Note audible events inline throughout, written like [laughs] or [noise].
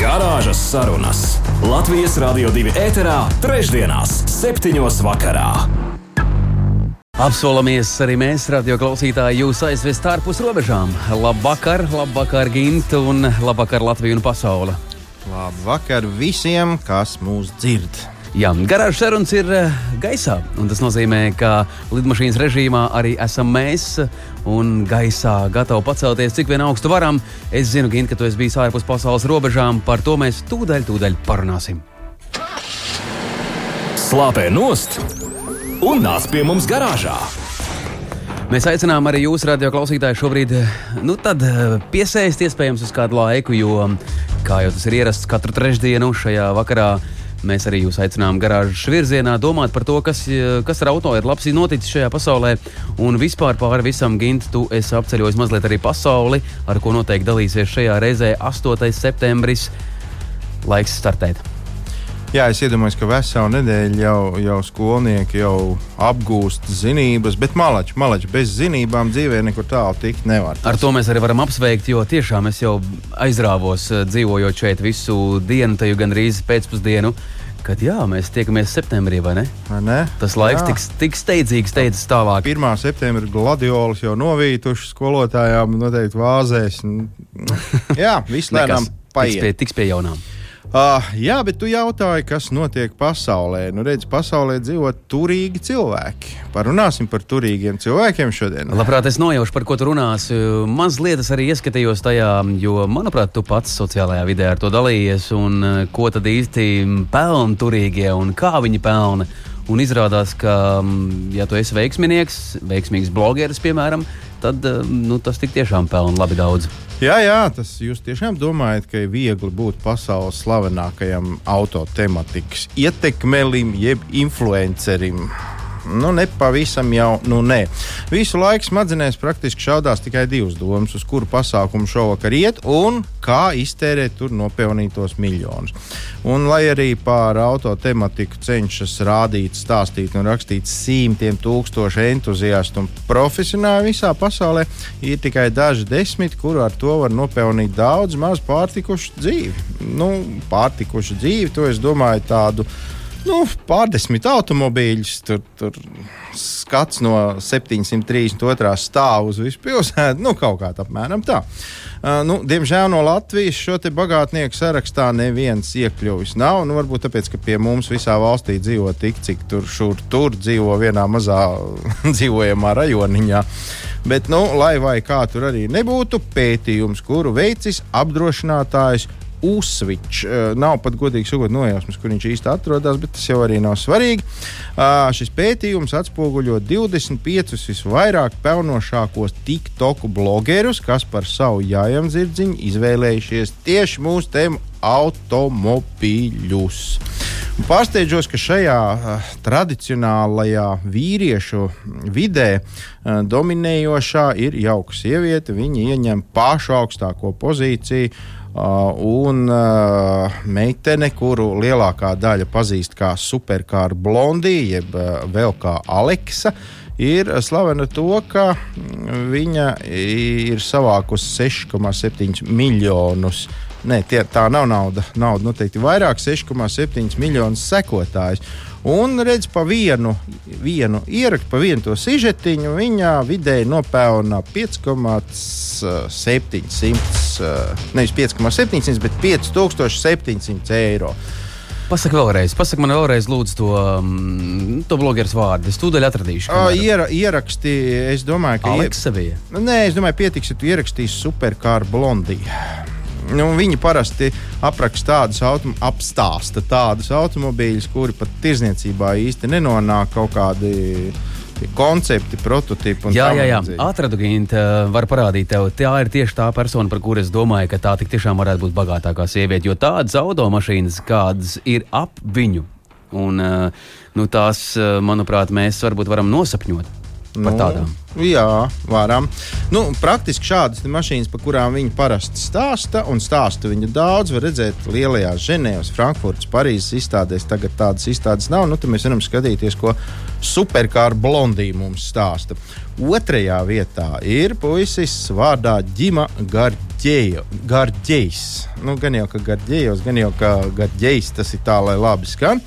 Garāžas sarunas Latvijas Rādio 2 ēterā, trešdienās, septiņos vakarā. Apsolamies arī mēs, radio klausītāji, jūs aizvest ārpus robežām. Labvakar, labvakar, Gint, un labvakar Latvija un pasaule. Labvakar visiem, kas mūs dzird! Jā, garāžas sarunas ir eh, gaisā, un tas nozīmē, ka lidmašīnas režīmā arī esam mēs, un gaisā gatavi pacelties, cik vien augstu varam. Es zinu, Gint, ka tu esi bijis ārpus pasaules robežām, par to mēs tūdaļ, tūdaļ parunāsim. Slāpē nost un nāc pie mums garāžā! Mēs aicinām arī jūs, radio klausītāji, šobrīd nu, tad, piesēst iespējams uz kādu laiku, jo, kā jau tas ir ierasts katru trešdienu šajā vakarā, Mēs arī jūs aicinām garāžas virzienā domāt par to, kas, kas ar auto ir labs noticis šajā pasaulē. Un vispār pāri visam, Gint, tu esi apceļojis mazliet arī pasauli, ar ko noteikti dalīsies šajā reizē 8. septembris. Laiks startēt! Jā, es iedomājos, ka veselu nedēļu jau, jau skolnieki jau apgūst zinības, bet malači, malači bez zinībām dzīvē nekur tālu tikt nevar. Ar to mēs arī varam apsveikt, jo tiešām es jau aizrāvos eh, dzīvojot šeit visu dienu, jau gandrīz pēcpusdienu. Kad jā, mēs tiekamies septembrī, vai ne? Vai ne? Tas laiks tik, tik steidzīgi steidzas tālāk. 1. septembrī gladiolas jau novītuši skolotājām, noteikti vāzēs. [laughs] Jā, viss lēnām paiet. Tiks pie, tiks pie jaunām. Uh, jā, bet tu jautāji, kas notiek pasaulē. Nu, redz, pasaulē dzīvo turīgi cilvēki. Parunāsim par turīgiem cilvēkiem šodien. Labprāt, es nojaušu, par ko tu runāsi. Mazliet es arī ieskatījos tajā, jo, manuprāt, tu pats sociālajā vidē ar to dalījies. Un ko tad īsti pelna turīgie un kā viņi pelna? Un izrādās, ka, ja tu esi veiksminieks, veiksmīgs blogeris, piemēram, tad nu, tas tik tiešām pelna labi daudz. Jā, jā, tas jūs tiešām domājat, ka ir viegli būt pasaules slavenākajam autotematikas ietekmelim, jeb influencerim. Nu, nepavisam jau, nu, nē. Visu laiku smadzenēs praktiski šaudās tikai divas domas, uz kuru pasākumu šovakar iet un kā iztērēt tur nopelnītos miljonus. Un, lai arī pār auto tematiku cenšas rādīt, stāstīt un rakstīt simtiem tūkstošu entuziastu un profesionāļu visā pasaulē, ir tikai daži desmit, kuri ar to var nopelnīt daudz maz pārtikušu dzīvi. Nu, pārtikušu dzīvi, to es domāju tādu nu, pārdesmit automobīļus. Tur, tur skats no 732. stāva uz visu pilsētu. Nu, kaut kā apmēram tā. Uh, nu, diemžēl no Latvijas šo bagātnieku sarakstā neviens iekļuvis nav. Nu, varbūt tāpēc, ka pie mums visā valstī dzīvo tik, cik tur, šur, tur dzīvo vienā mazā [laughs] dzīvojamā rajoniņā. Bet, nu, lai vai kā tur arī nebūtu, pētījums, kuru veicis apdrošinātājs Usvičs. Uh, nav pat godīgi sakot, nojausmas, kur viņš īsti atrodas, bet tas jau arī nav svarīgi. Uh, šis pētījums atspoguļo 25 visvairāk pelnošākos TikTok blogerus, kas par savu jājam zirdziņu izvēlējušies tieši mūsu tēmu automobīļus. Pārsteidzos, ka šajā uh, tradicionālajā vīriešu vidē uh, dominējošā ir jauka sieviete. Viņa ieņem pašu augstāko pozīciju un meitene, kuru lielākā daļa pazīst kā superkāra blondija, jeb vēl kā Aleksa, ir slavena to, ka viņa ir savākusi 6,7 miljonus. Nē, tie, tā nav nauda. Nauda noteikti vairāk, 6,7 miljonus sekotājus. Un redz, pa vienu, vienu ierakstu, pa vienu to sižetiņu, viņa vidēji nopelna 5,700, nevis 5,700, bet 5700 eiro. Pasaki vēlreiz, pasaki man vēlreiz, lūdzu, to, um, to blogeru vārdu. Es tūdaļ atradīšu. Uh, iera, ieraksti, es domāju, ka. Aleksa bija. Nē, es domāju, pietiks, ja tu ierakstīsi superkāru blondiju. Nu, viņi parasti apraksta tādus automobiļus, apstāsta tādus automobīļus, kuri pat tirzniecībā īsti nenonāk kaut kādi koncepti, prototypi. Jā, jā, jā. Atradu gimti, var parādīt tev. Tā ir tieši tā persona, par kuru es domāju, ka tā tiešām varētu būt bagātākā sieviete. Jo tādas automašīnas, kādas ir ap viņu, Un, uh, nu, tās, uh, manuprāt, mēs varbūt varam nosapņot par tādām. Jā, varam. Nu, praktiski šādas mašīnas, par kurām viņi parasti stāsta, un stāsta viņu daudz, var redzēt lielajās Ženēvas, Frankfurtas, Parīzes izstādēs. Tagad tādas izstādes nav. Nu, tad mēs varam skatīties, ko superkāra blondī mums stāsta. Otrajā vietā ir puisis vārdā Ģima Gardjējs. Nu, gan jau kā Gardjējos, gan jau kā Gardjējs, tas ir tā, lai labi skan.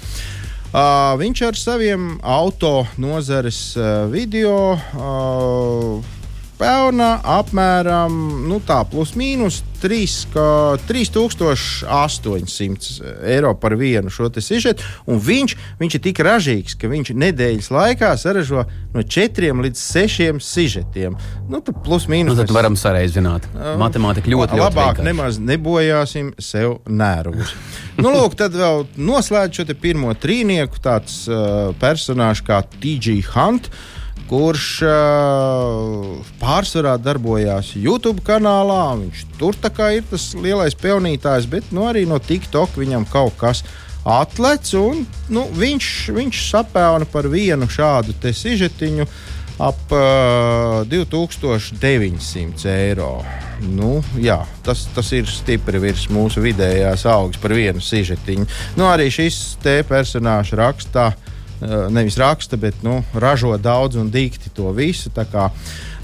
Uh, viņš ar saviem auto nozares uh, video uh, pelna apmēram nu, tā, plus mīnus 3800 eiro par vienu šo sižetu. Viņš, viņš ir tik ražīgs, ka viņš nedēļas laikā saražo no 4 līdz 6 sižetiem. Nu, tad plus mīnus. Nu, tad varam sareizināt. Matemātika ļoti, ļoti labāk vienkārši. nemaz nebojāsim sev nervus. [laughs] nu, lūk, tad vēl noslēdz šo pirmo trīnieku tāds uh, personāžs kā TG Hunt. Uh, kurš uh, pārsvarā darbojās YouTube kanālā. Viņš tur ir tas lielais pelnītājs, bet nu, arī no TikTok viņam kaut kas atlec. Un, nu, viņš, viņš sapēna par vienu šādu sižetiņu ap uh, 2900 eiro. Nu, jā, tas, tas ir stipri virs mūsu vidējās algas par vienu sižetiņu. Nu, arī šis te personāžs rakstā. Eh, nevis raksta, bet nu, ražo daudz un dikti to visu.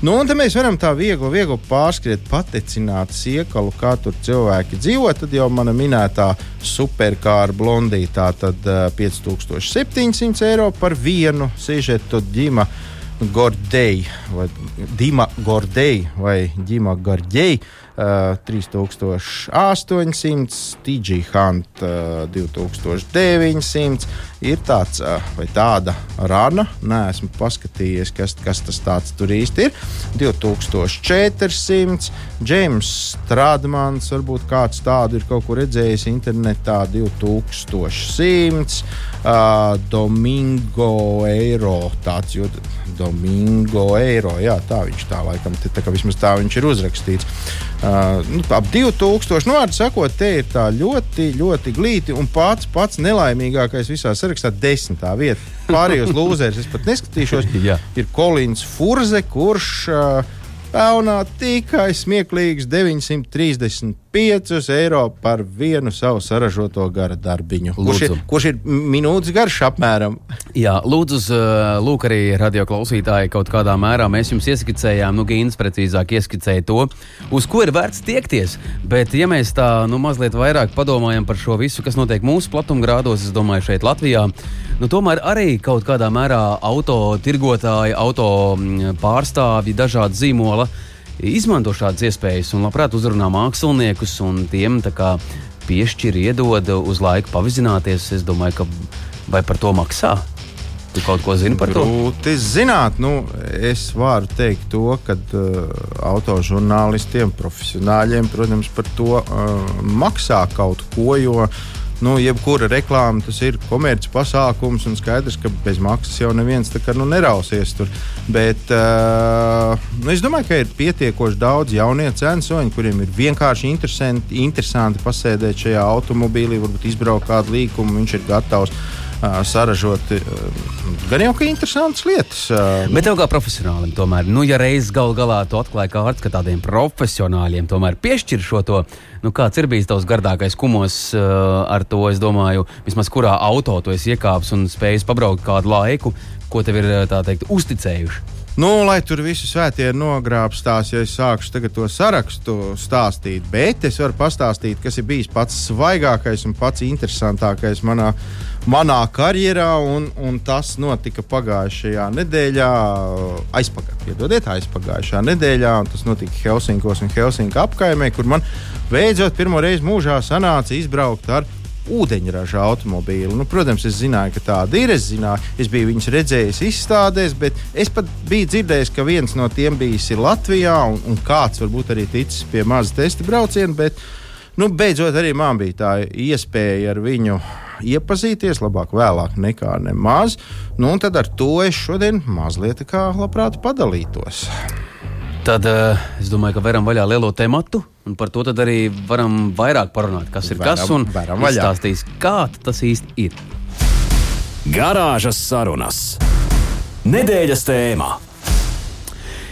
Nu, un mēs varam tā viegli, viegli pārskriet, patecināt iekalu, kā tur cilvēki dzīvo. Tad jau mana minētā superkāra blondītā, tad uh, eh, 5700 eiro par vienu sižetu ģima. Gordei, vai Dima Gordei vai Dima Gordei. Uh, 3800, TG Hunt uh, 2900. Ir tāds uh, vai tāda rana, neesmu paskatījies, kas, kas tas tur īsti ir. 2400, James Stradmans, varbūt kāds tādu ir kaut kur redzējis internetā, 2100, uh, Domingo Eiro. Tāds, jo, Domingo Eiro, jā, tā viņš tā laikam, tā kā vismaz tā viņš ir uzrakstīts. Uh, nu, ap 2000. Nu, vārdu sakot, te ir tā ļoti, ļoti glīti un pats, pats nelaimīgākais visā sarakstā - desmitā vieta. Pārējos lūzerus es pat neskatīšos. [laughs] ir Kolins Furze, kurš uh, pelnā tikai smieklīgs 935 eiro par vienu savu saražoto gara darbiņu. Kurš ir, kurš ir minūtes garš apmēram? Jā, lūdzu, lūk, arī radio klausītāji kaut kādā mērā mēs jums ieskicējām, nu, Gīns precīzāk ieskicēja to, uz ko ir vērts tiekties. Bet, ja mēs tā nu, mazliet vairāk padomājam par šo visu, kas notiek mūsu platumgrādos, es domāju, šeit Latvijā, nu, tomēr arī kaut kādā mērā auto tirgotāji, auto pārstāvji, dažādi zīmoli izmanto šādas iespējas un labprāt uzrunā māksliniekus un tiem piešķir, iedod uz laiku pavizināties. Es domāju, ka vai par to maksā? Tu kaut ko zini par to? Grūti zināt. Nu, es varu teikt to, ka uh, autožurnālistiem, profesionāļiem, protams, par to uh, maksā kaut ko, jo nu, jebkura reklāma tas ir komerces pasākums, un skaidrs, ka bez maksas jau neviens kā, nu, nerausies tur. Bet uh, nu, es domāju, ka ir pietiekoši daudz jaunie censoņi, kuriem ir vienkārši interesanti, interesanti pasēdēt šajā automobīlī, varbūt izbraukt kādu līkumu, viņš ir gatavs saražot gan jau kā interesantas lietas. Bet tev kā profesionālim, tomēr, nu, ja reizes gal galā tu atklāji kārtas, ka tādiem profesionāļiem tomēr piešķir šo to, nu, kāds ir bijis tavs gardākais kumos ar to, es domāju, vismaz kurā auto tu esi iekāpis un spējis pabraukt kādu laiku, ko tev ir, tā teikt, uzticējuši. Nu, lai tur visu svētie nogrābstās, ja es sākšu to sarakstu stāstīt, bet es varu pastāstīt, kas ir bijis pats svaigākais un pats interesantākais manā, manā karjerā. Un, un tas notika pagājušajā nedēļā, aizpagājušajā, aizpagājušajā nedēļā. Tas notika Helsinkos un Helsinku apkaimē, kur man beidzot pirmo reizi mūžā sanāca izbraukt ar ūdeņraža automobīli. Nu, protams, es zināju, ka tāda ir. Es, zināju, es biju viņus redzējis izstādēs, bet es pat biju dzirdējis, ka viens no tiem bijis Latvijā, un, un kāds varbūt arī ticis pie maza testa brauciena. Bet, nu, beidzot, arī man bija tā iespēja ar viņu iepazīties, labāk vēlāk nekā nemaz. Nu, tad ar to es šodien mazliet kā labprāt padalītos. Tad uh, es domāju, ka varam vaļā lielo tematu, un par to arī varam vairāk parunāt, kas ir varam, kas un izstāstīs, kā tas īsti ir. Garāžas sarunas. Nedēļas tēmā.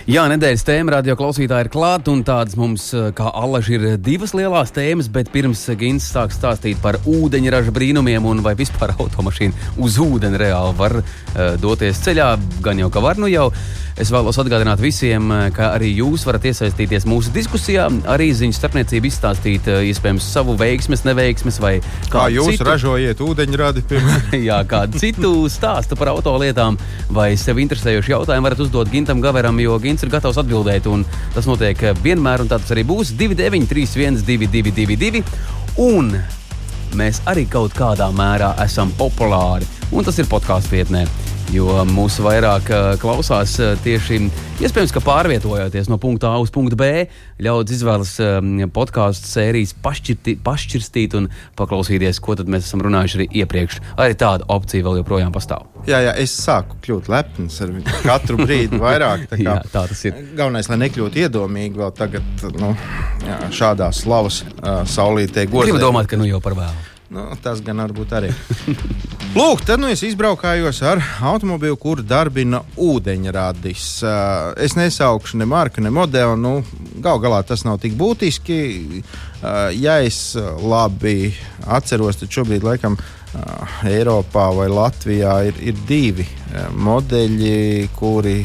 Jā, nedēļas tēma radio klausītāji ir klāta, un tādas mums, eh, kā alaži, ir divas lielas tēmas, bet pirms Gins sāks stāstīt par ūdeņraža brīnumiem un vai vispār [laughs] automašīna uz ūdeni reāli var uh, doties ceļā, gan jau ka var nu jau. Es vēlos atgādināt visiem, eh, ka arī jūs varat iesaistīties mūsu diskusijā, arī ziņu starpniecību izstāstīt, iespējams, savu veiksmes, neveiksmes vai Kā jūs citu. ražojat ūdeņradi? [laughs] Jā, kādu citu stāstu par autolietām vai sev interesējošu jautājumu varat uzdot Gintam Gaveram, jo Gins ir gatavs atbildēt. un Tas notiek vienmēr, un tāds arī būs 293, 1222. Un mēs arī kaut kādā mērā esam populāri, un tas ir podkāstu vietnē. Jo mūsu vairāk uh, klausās uh, tieši iespējams, ka pārvietojoties no punkta A uz punktu B, ļaudis izvēlas um, podkāstu sērijas pašķirti, pašķirstīt un paklausīties, ko mēs esam runājuši arī iepriekš. Arī tāda opcija vēl joprojām pastāv. Jā, jā, es sāku kļūt lepns ar katru brīdi vairāk. Tā, [laughs] kā, jā, tā tas ir. Galvenais, lai nekļūtu iedomīgi vēl tagad, nu, jā, šādā slavas uh, saulītē. Gribu domāt, ka nu jau par vēlu. Nu, tas gan varbūt arī. Lūk, tad nu es izbraukājos ar automobīlu, kur darbina ūdeņradis. Uh, es nesaukšu ne marku, ne modeli. Nu, Galu galā tas nav tik būtiski. Uh, ja es labi atceros, tad šobrīd laikam Eiropā vai Latvijā ir, ir divi modeļi, kuri,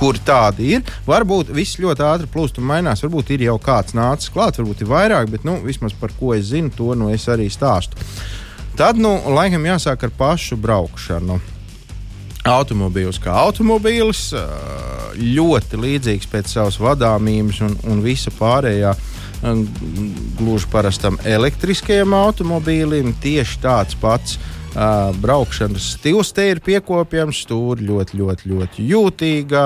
kuri tādi ir. Varbūt viss ļoti ātri plūst un mainās. Varbūt ir jau kāds nācis klāt, varbūt ir vairāk, bet nu, vismaz par ko es zinu, to nu, es arī stāstu. Tad, nu, laikam, jāsāk ar pašu braukšanu. Automobīls kā automobīls, ļoti līdzīgs pēc savas vadāmības un, un visa pārējā. Gluži parastam elektriskajam automobīlim tieši tāds pats uh, braukšanas stils te ir piekopjams, stūri ļoti, ļoti, ļoti jūtīgā,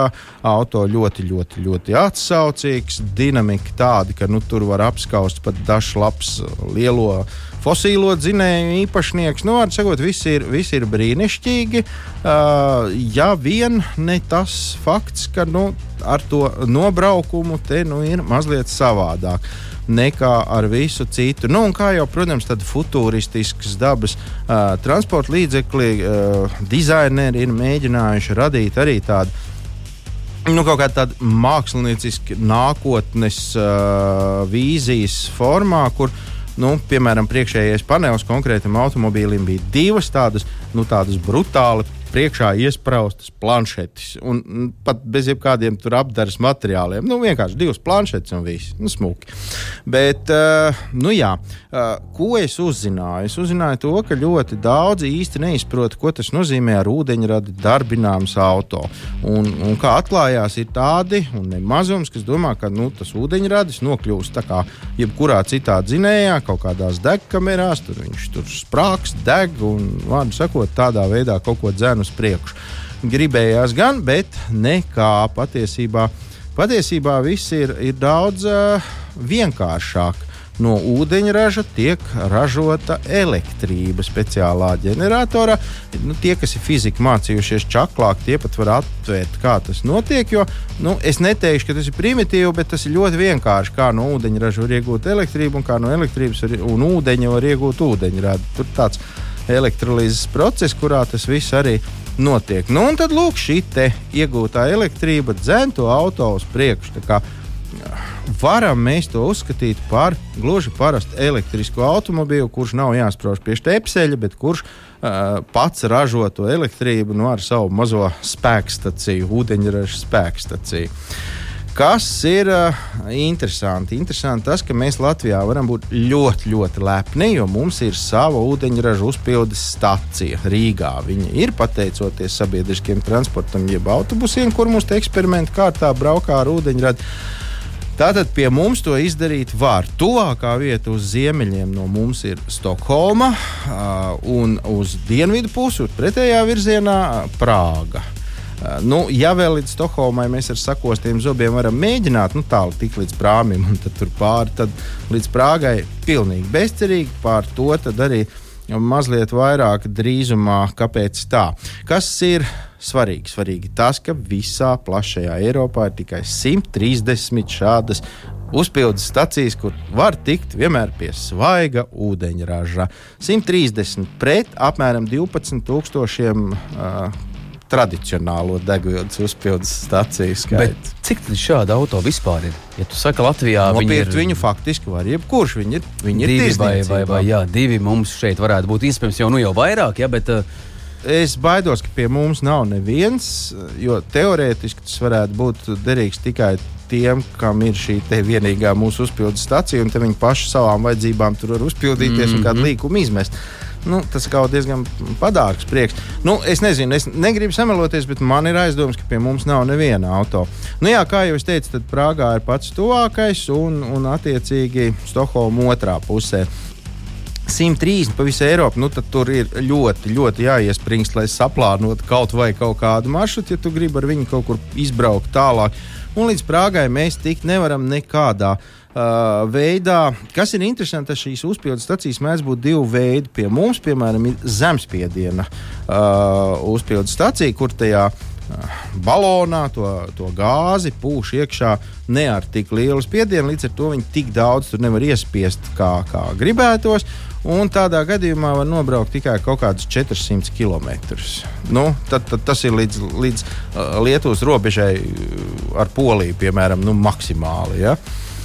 auto ļoti, ļoti, ļoti atsaucīgs, dinamika tāda, ka nu, tur var apskaust pat dažs labs lielo fosīlo dzinēju īpašnieks. Nu, var sakot, viss ir, viss ir brīnišķīgi. Uh, ja vien ne tas fakts, ka nu, ar to nobraukumu te nu, ir mazliet savādāk nekā ar visu citu. Nu, kā jau, protams, tad futuristisks dabas uh, transporta līdzekļi uh, dizaineri ir mēģinājuši radīt arī tādu. Nu, kaut kā tāda mākslinieciska nākotnes uh, vīzijas formā, kur nu, piemēram, priekšējais panelis konkrētam automobīlim bija divas tādas, nu, tādas brutāli priekšā iespraustas planšetes. Un pat bez jebkādiem apgādes materiāliem. Nu, vienkārši divas planšetes un viss. Nu, smuki. Bet, uh, nu jā, uh, ko es uzzināju? Es uzzināju to, ka ļoti daudzi īsti neizprot, ko tas nozīmē ar ūdeņradi darbināms auto. Un, un kā atklājās, ir tādi, un ne mazums, kas domā, ka nu, tas ūdeņradis nokļūst tā kā jebkurā citā dzinējā, kaut kādās degkamerās, tur viņš tur sprāgs, deg un, vārdu sakot, tādā veidā kaut ko dzēnu uz priekšu. Gribējās gan, bet nekā patiesībā. Patiesībā viss ir, ir daudz uh, vienkāršāk. No ūdeņraža tiek ražota elektrība speciālā ģeneratorā. Nu, tie, kas ir fizika mācījušies čaklāk, tie pat var atvērt, kā tas notiek. Jo, nu, es neteikšu, ka tas ir primitīvi, bet tas ir ļoti vienkārši. Kā no ūdeņraža var iegūt elektrību, un kā no elektrības var, un ūdeņa var iegūt ūdeņradi. Tur tāds elektrolīzes process, kurā tas viss arī notiek. Nu, un tad lūk, šī iegūtā elektrība dzēn to auto uz priekšu. Varam mēs to uzskatīt par gluži parastu elektrisku automobīlu, kurš nav jāsprāž pie stepseļa, bet kurš uh, pats ražo to elektrību nu, ar savu mazo spēkstaciju, ūdeņraža spēkstaciju. Kas ir uh, interesanti? Interesanti tas, ka mēs Latvijā varam būt ļoti, ļoti lepni, jo mums ir sava ūdeņraža uzpildes stacija Rīgā. Viņa ir pateicoties sabiedriskiem transportam, jeb autobusiem, kur mums eksperimentu kārtā braukā ar ūdeņradi. Tātad pie mums to izdarīt var. Tuvākā vieta uz ziemeļiem no mums ir Stokholma, un uz dienvidu pusi, pretējā virzienā, Prāga. Uh, nu, ja vēl līdz Stokholmai mēs ar sakostiem zobiem varam mēģināt, nu tālu tik līdz prāmim, un tad pāri, tad līdz Prāgai pilnīgi bezcerīgi pār to arī mazliet vairāk drīzumā. Kāpēc tā? Kas ir svarīgi? Svarīgi tas, ka visā plašajā Eiropā ir tikai 130 šādas uzpildes stacijas, kur var tikt vienmēr pie svaiga ūdeņraža. 130 pret apmēram 12,000 uh, tradicionālo degvielas uzpildes staciju skaitu. Cik tad šāda auto vispār ir? Ja tu saki, Latvijā Nopirkt ir viņu faktiski var jebkurš. Viņi ir, viņi ir divi vai, vai, tirzniecībā. vai jā, divi mums šeit varētu būt iespējams jau, nu, jau vairāk, ja, bet uh, Es baidos, ka pie mums nav neviens, jo teorētiski tas varētu būt derīgs tikai tiem, kam ir šī vienīgā mūsu uzpildes stacija, un viņi paši savām vajadzībām tur var uzpildīties mm -hmm. un kādu līkumu izmest. Nu, tas kaut diezgan padārgs prieks. Nu, es nezinu, es negribu sameloties, bet man ir aizdoms, ka pie mums nav neviena auto. Nu, jā, kā jau es teicu, tad Prāgā ir pats tuvākais un, un attiecīgi Stokholma otrā pusē. 130 pa visu Eiropu, nu tur ir ļoti, ļoti jāiespringst, lai saplānotu kaut vai kaut kādu maršrutu, ja tu gribi ar viņu kaut kur izbraukt tālāk. Un līdz Prāgai mēs tikt nevaram nekādā uh, veidā. Kas ir interesanti, šīs uzpildes stacijas mēdz būt divu veidu. Pie mums, piemēram, ir zemspiediena uh, uzpildes stacija, kur tajā uh, balonā to, to gāzi pūš iekšā ne ar tik lielu spiedienu, līdz ar to viņi tik daudz tur nevar iespiest, kā, kā gribētos. Un tādā gadījumā var nobraukt tikai kaut kādus 400 km. Nu, tad, tad tas ir līdz, līdz uh, Lietuvas robežai uh, ar Poliju, piemēram, nu, maksimāli. Ja?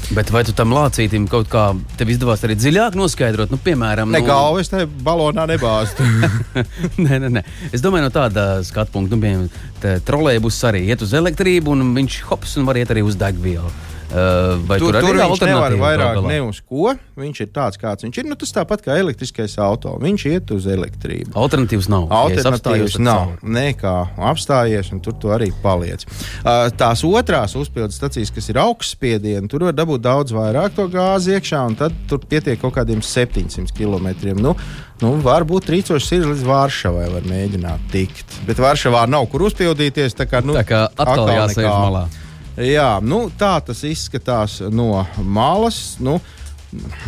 Bet vai tu tam lācītim kaut kā tev izdevās arī dziļāk noskaidrot? Nu, piemēram, Ne nu, galvu es tajā balonā nebāztu. [laughs] nē, nē, nē. Es domāju, no tāda skatu punkta, nu, piemēram, trolēļus arī iet uz elektrību, un viņš hops un var iet arī uz degvielu. Uh, vai Tur, tur, tur arī ir viņš nevar vairāk gal galā? ne uz ko. Viņš ir tāds, kāds viņš ir. Nu, tas tāpat kā elektriskais auto. Viņš iet uz elektrību. Alternatīvas nav. Ja Alternatīvas tad nav. cauri. Nekā apstājies, un tur tu arī paliec. Uh, tās otrās uzpildes stacijas, kas ir augstspiediena, tur var dabūt daudz vairāk to gāzi iekšā, un tad tur pietiek kaut kādiem 700 km. Nu, nu, varbūt trīcoši ir līdz Vāršavai, var mēģināt tikt. Bet Vāršavā nav kur uzpildīties. Tā kā, nu, Tā kā atkal jāsēž malā. Jā, nu, tā tas izskatās no malas. Nu,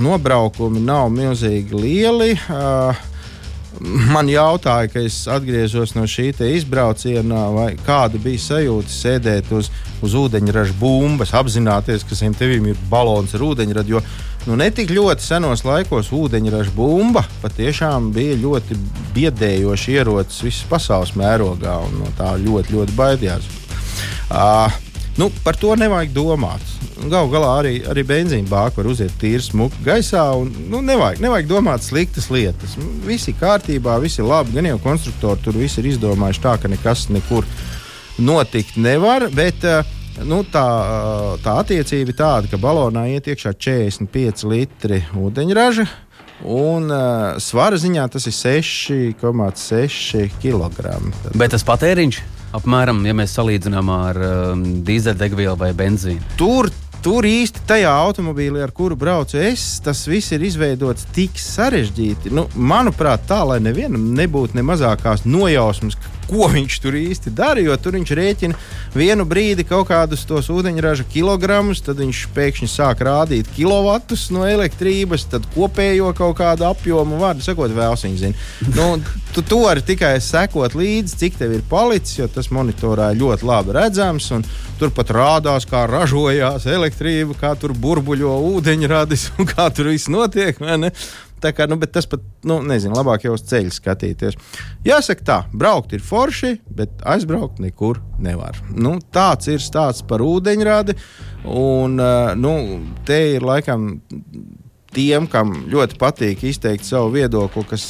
nobraukumi nav milzīgi lieli. Uh, Man jautāja, kad es atgriezos no šī izbrauciena, kāda bija sajūta sēdēt uz, uz ūdeņraža bumbas, apzināties, ka zem tevīm ir balons ar ūdeņradu. Jo nu, ne tik ļoti senos laikos ūdeņraža bumba patiešām bija ļoti biedējoša ierocis visas pasaules mērogā, un no tā ļoti, ļoti baidījās. Uh, Nu, par to nevajag domāt. Galu galā arī, arī benzīna bāka var uziet tīri smuku gaisā. Un, nu, nevajag, nevajag domāt sliktas lietas. Viss ir kārtībā, viss ir labi. Gan jau konstruktori tur viss ir izdomājuši tā, ka nekas nekur notikt nevar. Bet, eh, Nu, tā, eh, tā attiecība ir tāda, ka balonā iet iekšā 45 litri ūdeņraža, un uh, svara ziņā tas ir 6,6 kg. Bet tas patēriņš, apmēram, ja mēs salīdzinām ar um, dīzeļdegvielu vai benzīnu. Tur, tur īsti tajā automobīlī, ar kuru braucu es, tas viss ir izveidots tik sarežģīti. Nu, manuprāt, tā, lai nevienam nebūtu ne mazākās nojausmas, ko viņš tur īsti dara. Jo tur viņš rēķina vienu brīdi kaut kādus tos ūdeņraža kilogramus, tad viņš pēkšņi sāk rādīt kilovatus no elektrības, tad kopējo kaut kādu apjomu, vārdu sakot, vēl viņa zina. Nu, tu to vari tikai sekot līdzi, cik tev ir palicis, jo tas monitorā ļoti labi redzams. Tur pat rādās, kā ražojās elektrība, kā tur burbuļo ūdeņradis un kā tur viss notiek. Tā kā, nu, bet tas pat, nu, nezinu, labāk jau uz ceļa skatīties. Jāsaka, tā, braukt ir forši, bet aizbraukt nekur nevar. Nu, tāds ir stāsts par ūdeņradi. Un, uh, nu, te ir laikam tiem, kam ļoti patīk izteikt savu viedokli, kas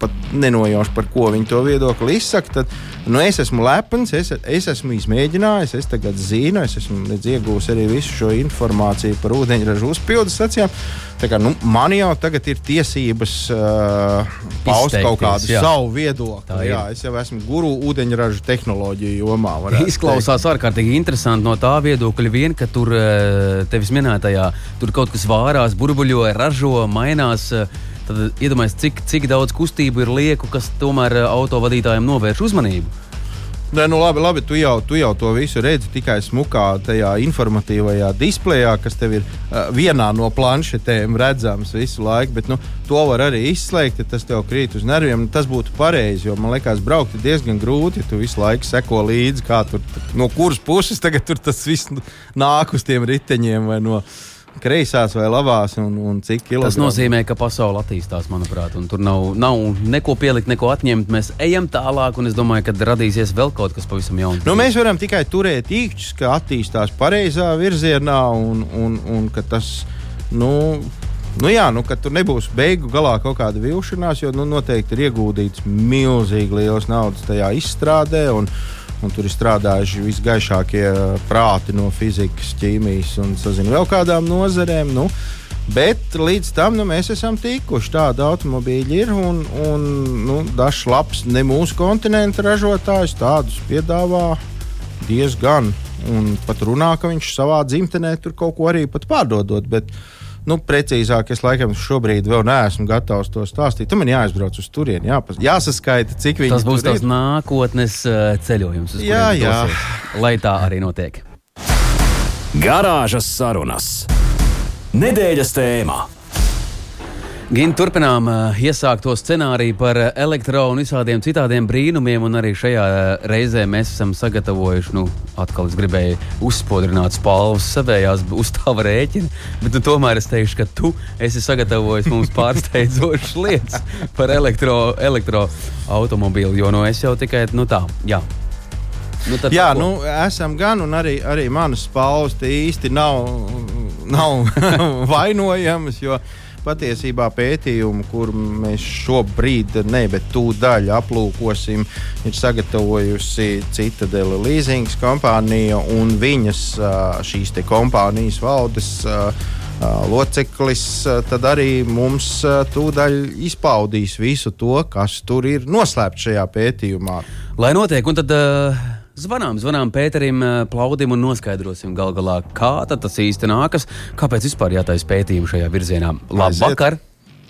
pat nenojauš, par ko viņi to viedokli izsaka. Tad, nu, es esmu lepns, es, es esmu izmēģinājis, es tagad zinu, es esmu iegūmis arī visu šo informāciju par ūdeņraža uzpildes stacijām. Tā kā, nu, man jau tagad ir tiesības uh, paust Izteikties, kaut kādu jā. savu viedokli. Jā, es jau esmu guru ūdeņraža tehnoloģiju jomā. Izklausās ārkārtīgi interesanti no tā viedokļa, vien, ka tur eh, tevis minētajā tur kaut kas vārās, burbuļo, ražo, mainās. eh, Tad iedomājieties, cik, cik daudz kustību ir lieku, kas tomēr eh, autovadītājiem novērš uzmanību. Nē, nu labi, labi tu, jau, tu jau to visu redzi tikai smukā, tajā informatīvajā displejā, kas tev ir uh, vienā no planšetēm redzams visu laiku. Bet nu, to var arī izslēgt, ja tas tev krīt uz nerviem. Tas būtu pareizi, jo man liekas, braukt ir diezgan grūti. Ja tu visu laiku seko līdzi, tur no kuras puses tagad tas viss nāk uz tiem riteņiem vai no kreisās vai labās, un, un cik kilogramu. Tas nozīmē, ka pasaule attīstās, manuprāt, un tur nav, nav neko pielikt, neko atņemt. Mēs ejam tālāk, un es domāju, ka radīsies vēl kaut kas pavisam jauns. Nu, mēs varam tikai turēt īkšķus, ka attīstās pareizā virzienā, un, un, un ka tas. Nu, Nu jā, nu, ka tur nebūs beigu galā kaut kāda vilšanās, jo nu, noteikti ir ieguldīts milzīgi liels naudas tajā izstrādē. Un, un tur ir strādājuši visgaišākie prāti no fizikas, ķīmijas un sazinu, vēl kādām nozarēm. Nu, Bet līdz tam nu, mēs esam tikuši. Tāda automobīļa ir. Un, un nu, dažs labs, ne mūsu kontinenta ražotājs tādus piedāvā diezgan. Un pat runā, ka viņš savā dzimtenē tur kaut ko arī pārdodot. Bet, uh, Nu, precīzāk, es laikam šobrīd vēl neesmu gatavs to stāstīt. Tur man jāaizbrauc uz turieni, jāpas, jāsaskaita, cik viņi tas būs. Tas būs nākotnes uh, ceļojums. Jā, jā. Dosies, lai tā arī notiek. Garāžas sarunas. Nedēļas tēmā. Gan turpinām uh, iesākt to scenāriju par elektronisku un visādiem citādiem brīnumiem, un arī šajā uh, reizē mēs esam sagatavojuši, nu, atkal es gribēju uzspodrināt spalvas savējās uz tava rēķina, bet nu, tomēr es teikšu, ka tu esi sagatavojis mums pārsteidzošas [laughs] lietas par elektroautomobīlu, elektro jo nu, es jau tikai nu, tā, jā. Nu, Jā, nu, esam gan, un arī, arī manas spalvas īsti nav, nav [laughs] vainojamas. Jo, patiesībā pētījumu, kur mēs šobrīd, ne, bet tūdaļ aplūkosim, ir sagatavojusi Citadela leasing kompānija un viņas šīs kompānijas valdes loceklis, tad arī mums tūdaļ izpaudīs visu to, kas tur ir noslēpts šajā pētījumā. Lai notiek, un tad. Uh Zvanām, zvanām Pēterim, eh, plaudim un noskaidrosim gal galā, kā tas īsti nākas, kāpēc vispār jātaisa pētījumi šajā virzienā. Labvakar!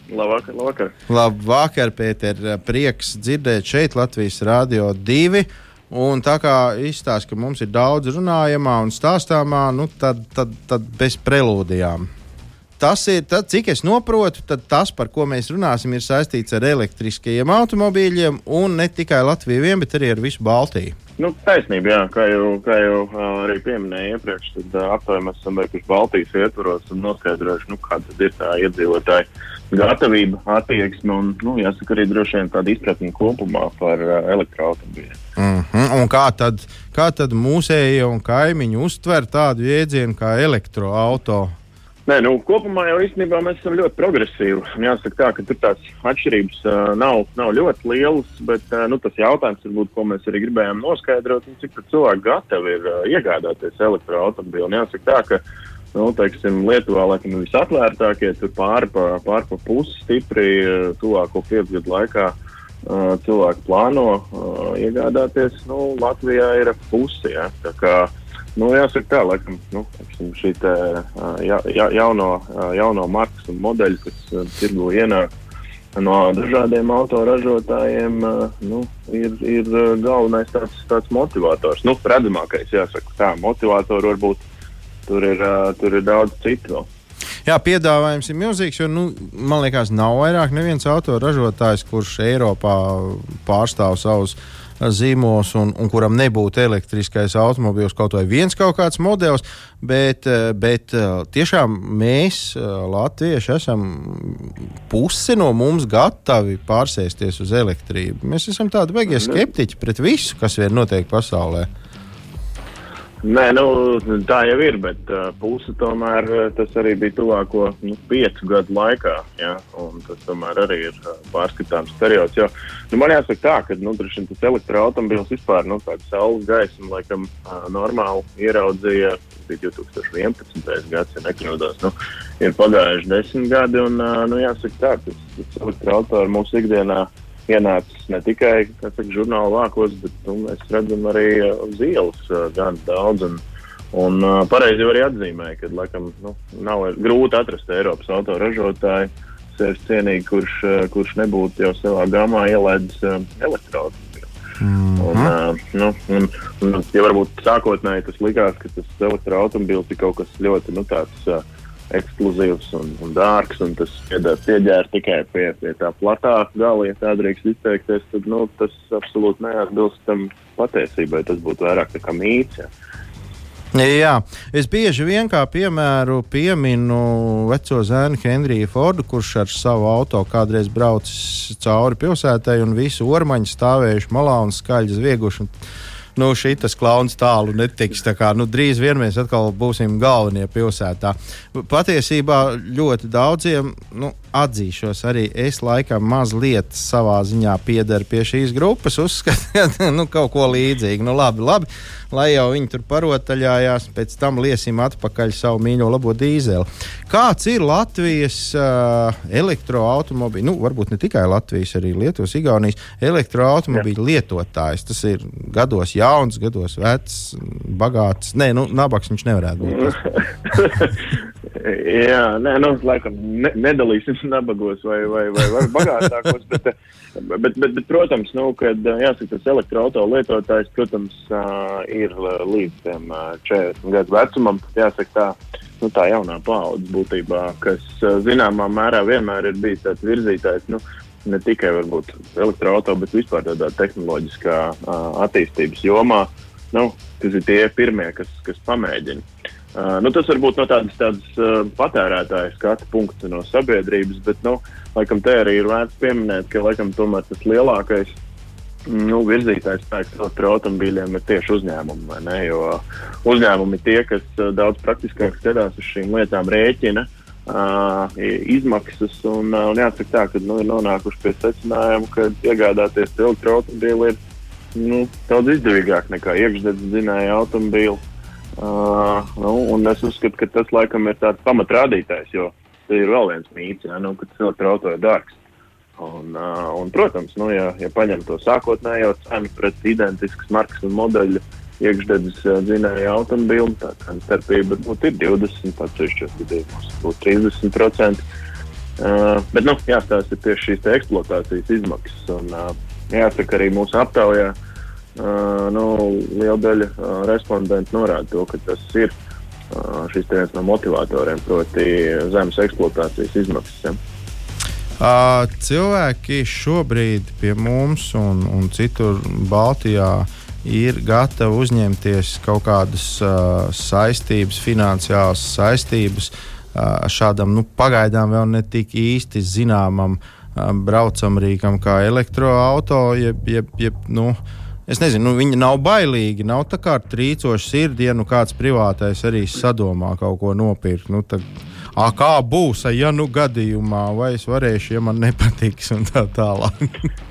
Labvakar, labvakar. Labvakar, Pēter. Prieks dzirdēt šeit Latvijas Rādio 2. Un tā kā izstāsta, ka mums ir daudz runājamā un stāstāmā, nu tad, tad, tad bez prelūdijām. Tas ir, tad, cik es saprotu, tas, par ko mēs runāsim, ir saistīts ar elektriskajiem automobīļiem un ne tikai Latviju, vien, bet arī ar visu Baltiju. Nu, taisnība, jā, kā jau, kā jau arī pieminēja iepriekš, tad aptuveni esam veikuši Baltijas ietvaros un noskaidrojuši, nu, kāda ir tā iedzīvotāja gatavība, attieksme un, nu, jāsaka, arī droši vien tāda izpratne kopumā par uh, elektroautobīļiem. Mm -hmm. Un kā tad, kā tad mūsējie un kaimiņi uztver tādu jēdzienu kā elektroautorāta? Nē, nu, kopumā jau īstenībā mēs esam ļoti progresīvi. Jāsaka, tā, ka tur tās atšķirības uh, nav, nav ļoti lielas, bet uh, nu, tas jautājums, varbūt, ko mēs arī gribējām noskaidrot, ir, cik cilvēki gatavi ir uh, iegādāties elektroautobīlu. Jāsaka, tā, ka nu, teiksim, Lietuvā laikam visatvērtākie, tur pāri pa, pāri pa pusi stipri tuvāko piecu gadu laikā. Uh, cilvēki plāno uh, iegādāties, nu, Latvijā ir pusi. Ja, tā kā uh, Nu, jāsaka, tā laikam, nu, šī te, ja, ja, jauno, jauno markas un modeļu, kas tirgu ienāk no dažādiem autoražotājiem, nu, ir, ir galvenais tāds, tāds motivators. Nu, redzamākais, jāsaka, tā motivatori varbūt tur ir, tur ir daudz citu. Jā, piedāvājums ir milzīgs, jo, nu, man liekas, nav vairāk neviens autoražotājs, kurš Eiropā pārstāv savus uh, zīmos un, un kuram nebūtu elektriskais automobīls, kaut vai viens kaut kāds modelis, bet, eh, bet eh, tiešām mēs, eh, latvieši, esam pusi no mums gatavi pārsēsties uz elektrību. Mēs esam tādi beigie skeptiķi pret visu, kas vien notiek pasaulē. Nē, nu, tā jau ir, bet uh, puse tomēr tas arī bija tuvāko nu, piecu gadu laikā. Ja? Tas tomēr arī ir uh, pārskatāms periods. Jo, nu, man jāsaka, tā, ka nu, tas elektroautobīls vispār nu, tādu saules gaismu laikam uh, normāli ieraudzīja. Tas bija 2011. gads, ja nekļūdos. Nu, ir pagājuši desmit gadi, un uh, nu, jāsaka, tā, tas, tas elektroautobīls mūsu ikdienā ir ienācis ne tikai saka, žurnāla vākos, bet nu, mēs redzam arī uh, uz ielas uh, gan daudz. Un, un uh, pareizi arī atzīmē, ka laikam, nu, nav grūti atrast Eiropas autoražotāju sevis cienīgi, kurš, kurš nebūtu jau savā gamā ielaidis elektroautorātu. Mm -hmm. un, uh, nu, un, un, ja varbūt sākotnēji tas likās, ka tas elektroautobīls ir kaut kas ļoti nu, tāds. Uh, ekskluzīvs un, un dārgs, un tas pieģēra tikai pie, pie tā platā gala, ja tā drīkst izteikties, tad nu, tas absolūti neatbilst tam patiesībai. Tas būtu vairāk kā mīts. Ja. Jā, es bieži vien kā piemēru pieminu veco zēnu Henriju Fordu, kurš ar savu auto kādreiz braucis cauri pilsētai un visu ormaņu stāvējuši malā un skaļi zvieguši. Nu, šis klauns tālu netiks. Tā kā, nu, drīz vien mēs atkal būsim galvenie pilsētā. Patiesībā ļoti daudziem nu, atzīšos, arī es laikam mazliet savā ziņā piedaru pie šīs grupas. Uzskatu, [laughs] ka nu, kaut ko līdzīgu. Nu, labi, labi, lai jau viņi tur parotaļājās, pēc tam liesim atpakaļ savu mīļo labo dīzeli. Kāds ir Latvijas uh, elektroautobīļu, nu, varbūt ne tikai Latvijas, arī Lietuvas, Igaunijas elektroautobīļu lietotājs? Tas ir gados jauns, gados vecs, bagāts. Nē, nu, nabaks viņš nevarētu būt. [laughs] Jā, nē, nu, laikam ne, nedalīsim nabagos vai, vai, vai, vai bagātākos, bet, bet, bet, bet, protams, nu, kad jāsaka, tas elektroautorāta lietotājs, protams, ir līdz tiem 40 gadu vecumam, jāsaka tā, nu, tā jaunā paudze būtībā, kas zināmā mērā vienmēr ir bijis tāds virzītājs, nu, ne tikai elektroautorāta, bet vispār tādā tehnoloģiskā attīstības jomā, nu, kas ir tie pirmie, kas, kas pamēģina. Uh, nu, tas varbūt no tādas, tādas uh, patērētāja skatu punkta no sabiedrības, bet, nu, laikam, te arī ir vērts pieminēt, ka, laikam, tomēr tas lielākais nu, virzītājs spēks elektroautobīļiem ir tieši uzņēmumi? Jo uzņēmumi ir tie, kas uh, daudz praktiskāk skatās uz šīm lietām, rēķina uh, izmaksas, un, uh, un jāsaka tā, ka, nu, ir nonākuši pie secinājuma, ka iegādāties elektroautobīli ir, nu, daudz izdevīgāk nekā iekšdedz dzinēja automobīli. Uh, nu, es uzskatu, ka tas laikam ir tāds pamatrādītājs, jo tas ir vēl viens mīts, ja, nu, ka tas elektroautorāts ir dārgs. Un, uh, un, protams, nu, ja, ja paņem to sākotnējo cenu pret identiskas markas un modeļu iekšdedzes uh, dzinēju automobīlu, tā cenu starpība būtu 20, atsevišķos gadījumos būtu 30%. Uh, bet, nu, jāstāsta tieši šīs eksploatācijas izmaksas. Un, uh, jāsaka arī mūsu aptaujā, uh, Uh, nu, liela daļa uh, respondentu norāda to, ka tas ir uh, šis viens no motivatoriem, proti, zemes eksploatācijas izmaksas. Ja. Uh, cilvēki šobrīd pie mums un, un citur Baltijā ir gatavi uzņemties kaut kādas uh, saistības, finansiālas saistības uh, šādam nu, pagaidām vēl ne tik īsti zināmam uh, braucamrīkam kā jeb, nu, es nezinu, nu, viņi nav bailīgi. Nav tā kā trīcoši sirdī, ja nu kāds privātais arī sadomā kaut ko nopirkt. Nu, tad, A, kā būs, ja nu gadījumā, vai es varēšu, ja man nepatiks, un tā tālāk. [laughs]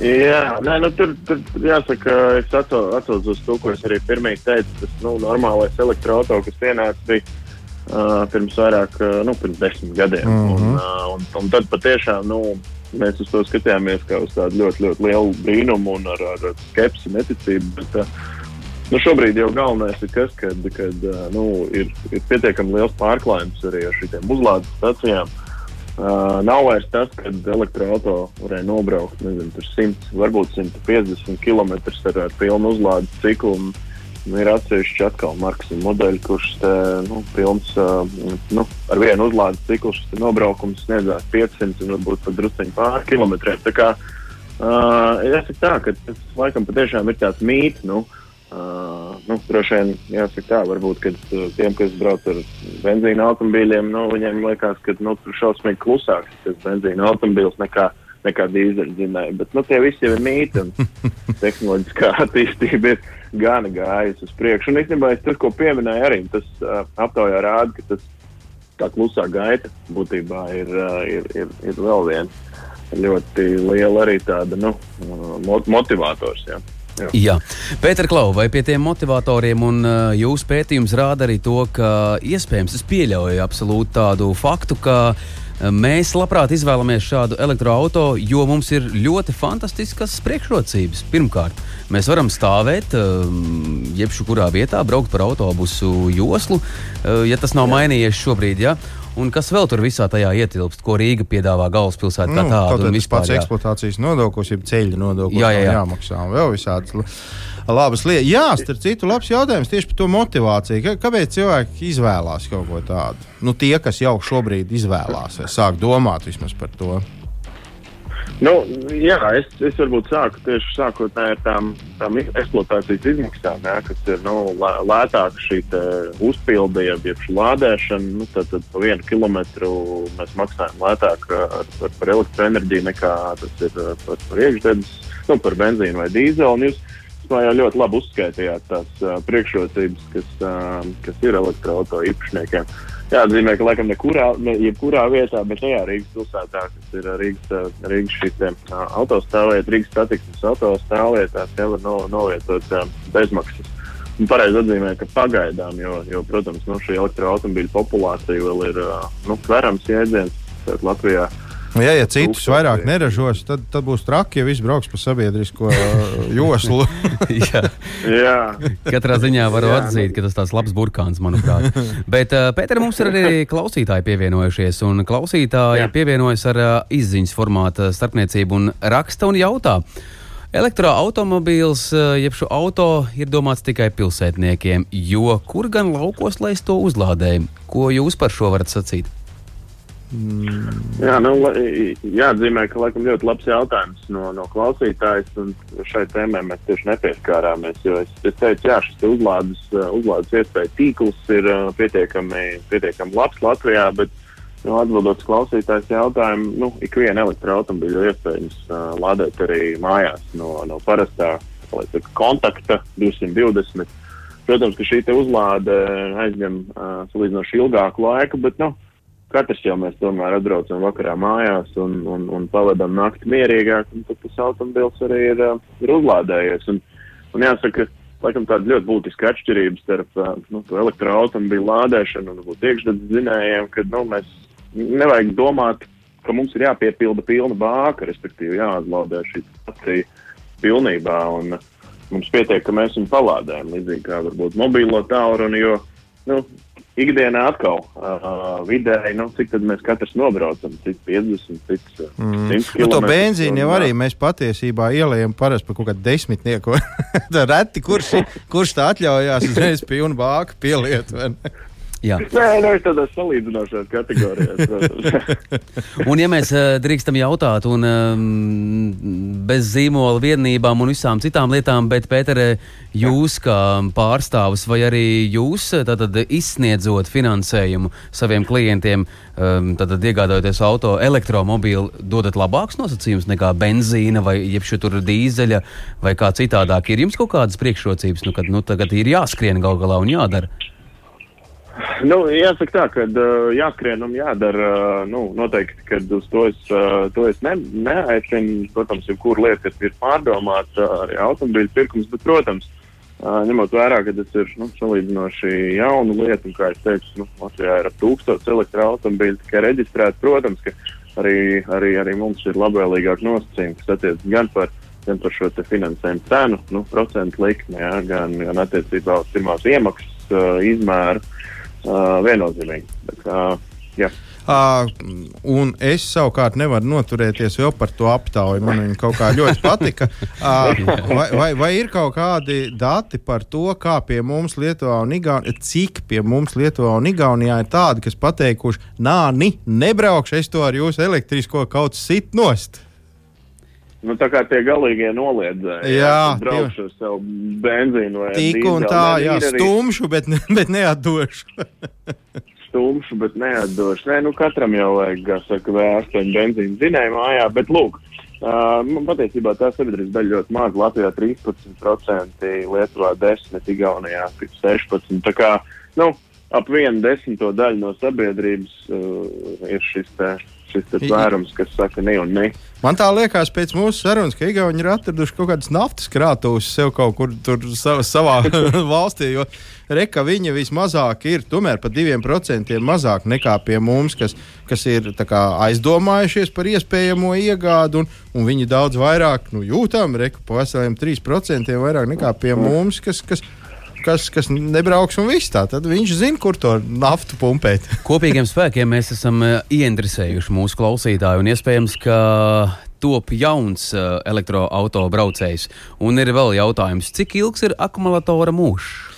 Jā, nē, nu, tur, tur jāsaka, es atceros uz to, ko es arī pirmie teicu. Tas nu, normālais elektroautorāts, kas pienāca, bija uh, pirms vairāk, uh, nu, pirms desmit gadiem. Mm -hmm. un, uh, un, un tad patiešām, nu, mēs uz to skatījāmies kā uz tādu ļoti, ļoti lielu brīnumu un ar, ar skepsi, neticību. Bet, nu, šobrīd jau galvenais ir tas, ka nu, ir, ir pietiekami liels pārklājums arī ar šīm uzlādes stacijām. Uh, nav vairs tas, ka elektroautorāta varēja nobraukt nezinu, 100, varbūt 150 km ar, ar pilnu uzlādes ciklu. Ir atsevišķi atkal markas modeļi, kurš te, nu, pilns, uh, nu, ar vienu uzlādes ciklu šis nobraukums sniedzās 500 un varbūt pat drusciņi pāri kilometriem. Tā kā uh, jāsaka tā, ka tas laikam patiešām ir tāds mīts. Nu, Uh, nu, droši vien jāsaka tā, varbūt, ka uh, tiem, kas brauc ar benzīna automobīļiem, nu, viņiem liekas, ka nu, tur šausmīgi klusāks tas benzīna automobīls nekā, nekā dīzeļdzinēji. Bet nu, tie visi ir mīti un [laughs] tehnoloģiskā attīstība ir gana gājis uz priekšu. Un īstenībā tas, ko pieminēju, arī tas uh, aptaujā rāda, ka tas tā klusā gaita būtībā ir, uh, ir, ir, ir vēl viens ļoti liela arī tāda nu, motivators. Ja. Jā. Jā. Pēter Klau, vai pie tiem motivatoriem un uh, jūsu pētījums rāda arī to, ka iespējams es pieļauju absolūti tādu faktu, ka uh, Mēs labprāt izvēlamies šādu elektroautorātu, jo mums ir ļoti fantastiskas priekšrocības. Pirmkārt, mēs varam stāvēt jebkurā vietā, braukt par autobusu joslu, ja tas nav mainījies šobrīd. Ja? Un kas vēl tur visā tajā ietilpst, ko Rīga piedāvā galvaspilsētā Nu, un tas vispār, pats jā. eksploatācijas nodoklis, jeb ceļu nodoklis, Jā, jā, jā. jāmaksā un vēl visādas l- labas lietas. Jā, starp citu, labs jautājums tieši par to motivāciju. Kā- Kāpēc cilvēki izvēlās kaut ko tādu? Nu, tie, kas jau šobrīd izvēlās, sāk domāt vismaz par to. Nu, jā, es, es varbūt sāku tieši sākotnēji ar tām, tām eksploatācijas izmaksām, jā, kas ir nu, lē- lētāka šī uzpilde, jeb lādēšana. Nu, tad, tad pa vienu kilometru mēs maksājam lētāk ar, par, par elektroenerģiju nekā tas ir uh, par, par iekšzemes, nu, par benzīnu vai dīzeli. Tā jau ļoti labi uzskaitījāt tās uh, priekšrocības, kas, uh, kas ir elektroautorāta īpašniekiem. Jāatzīmē, ka laikam nekurā, ne, jebkurā vietā, bet tajā Rīgas pilsētā, kas ir Rīgas, ā, Rīgas te, ā, autostāvvieta, Rīgas satiksmes autostāvvietās, jau var no, novietot ā, bezmaksas. Un pareizi atzīmē, ka pagaidām, jo, jo protams, nu, šī elektroautobīļu populācija vēl ir ā, nu, tverams jēdziens. Latvijā Nu, Ja, ja citus vairāk neražos, tad, tad būs traki, ja viss brauks pa sabiedrisko uh, joslu. [laughs] jā. Jā, Katrā ziņā varu Jā, atzīt, ka tas tāds labs burkāns, manuprāt. Bet, uh, Pēter, mums ir arī klausītāji pievienojušies, un klausītāji Jā. pievienojas ar uh, izziņas formāta starpniecību un raksta un jautā. Elektroautomobīls, uh, jeb šo auto, ir domāts tikai pilsētniekiem, jo kur gan laukos, lai es to uzlādēju? Ko jūs par šo varat sacīt? Jā, nu, jāatzīmē, ka laikam ļoti labs jautājums no, no klausītājas, un šai tēmai mēs tieši nepieskārāmies. Es, es teicu, jā, šis uzlādes, uh, uzlādes iespēja tīkls ir uh, pietiekami, pietiekami labs Latvijā, bet nu, atbildot klausītājas jautājumu, nu, ikviena elektroautomobīļa iespējams uh, lādēt arī mājās no, no parastā saka, kontakta 220. Protams, ka šī uzlāde aizņem uh, salīdzinoši ilgāku laiku, bet nu, katrs jau mēs tomēr atbraucam vakarā mājās un, un, un pavadām nakti mierīgāk, un tad tas automobils arī ir, uh, ir uzlādējies. Un, un jāsaka, laikam tāda ļoti būtiska atšķirība starp uh, nu, to elektroautomobīlu lādēšanu un iekšzemes zinējiem, ka nu, mēs nevajag domāt, ka mums ir jāpiepilda pilna bāka, respektīvi jāuzlādē šī stacija pilnībā. Un, uh, mums pietiek, ka mēs viņu palādējam, līdzīgi kā varbūt mobīlo tālruni, jo nu, ikdienā atkal uh, vidēji, nu, cik tad mēs katrs nobraucam, cik 50, cik uh, 100 Nu, to benzīnu jau arī mēs patiesībā ielējam parasti par kaut kādu desmitnieku. [laughs] Reti, kurš, kurš tā atļaujās uzreiz pilnu bāku pieliet. Jā. Nē, es tādās salīdzinošās kategorijās. [laughs] Un, ja mēs uh, drīkstam jautāt, un um, bez zīmola viednībām un visām citām lietām, bet, Pēter, jūs kā pārstāvis vai arī jūs eh, tātad, izsniedzot finansējumu saviem klientiem, um, tātad iegādājoties auto elektromobīlu, dodat labākus nosacījumus nekā benzīna vai jebšu tur dīzeļa vai kā citādāk? Ir jums kaut kādas priekšrocības, nu, kad nu, tagad ir jāskrien gal galā un jādara? Nu, jāsaka tā, ka uh, jāskrien un jādara. Uh, nu, noteikti, ka uz to es, uh, to es ne, neaicinu. Protams, jebkura lieta, ir pārdomāta, arī automobīļu pirkums, bet, protams, uh, ņemot vērā, ka tas ir nu, salīdzinoši jauna lieta, un, kā es teicu, nu, Latvijā ir ap tūkstotis elektroautomobīļu tikai reģistrēti, protams, ka arī, arī, arī mums ir labvēlīgāk nosacījumi, kas attiec gan par gan par šo finansējumu cenu, nu, procentu likmi, jā, gan, gan attiecībā uz pirmās iemaksas uh, izmēru. Uh, viennozīmīgi. Bet, uh, jā. Uh, un es savukārt nevaru noturēties vēl par to aptauju. Man viņa kaut kā ļoti patika. Uh, vai, vai, vai ir kaut kādi dati par to, kā pie mums Lietuvā un Igaunijā, cik pie mums Lietuvā un Igaunijā ir tādi, kas pateikuši, nā, ni, nebraukšu, es to ar jūsu elektrisko kaut sit nost. Nu, tā kā tie galīgie noliedzēji. Jā, braukšu ar savu benzīnu vai Tik un tā, jā, stumšu, bet, ne- bet neatdošu. [laughs] Stumšu, bet neatdošu. Nē, nu katram jau vajag, kā saka, V8 benzīnu zinēju mājā, bet lūk. Uh, man patiesībā tā sabiedrības daļa ļoti maza. Latvijā 13%, Lietuvā 10%, Igaunijā 16%. Tā kā, nu, ap vienu desmito daļu no sabiedrības uh, ir šis te, šis tvērums, kas saka ne un ne. Man tā liekas, pēc mūsu sarunas, ka Igauni ir atraduši kaut kādas naftas krātuves sev kaut kur tur sa savā [laughs] valstī. Jo reka viņa vismazāk ir, tomēr par diviem procentiem mazāk nekā pie mums, kas, kas ir tā kā, aizdomājušies par iespējamo iegādi, un, un viņi daudz vairāk nu, jūtam, reka pa veseliem 3% vairāk nekā pie mums, kas, kas kas, kas nebrauks un viss tā. Tad viņš zina, kur to naftu pumpēt. [laughs] Kopīgiem spēkiem mēs esam eh, ieinteresējuši mūsu klausītāju, un iespējams, ka top jauns uh, elektroautobraucējs. Un ir vēl jautājums, cik ilgs ir akumulatora mūžs?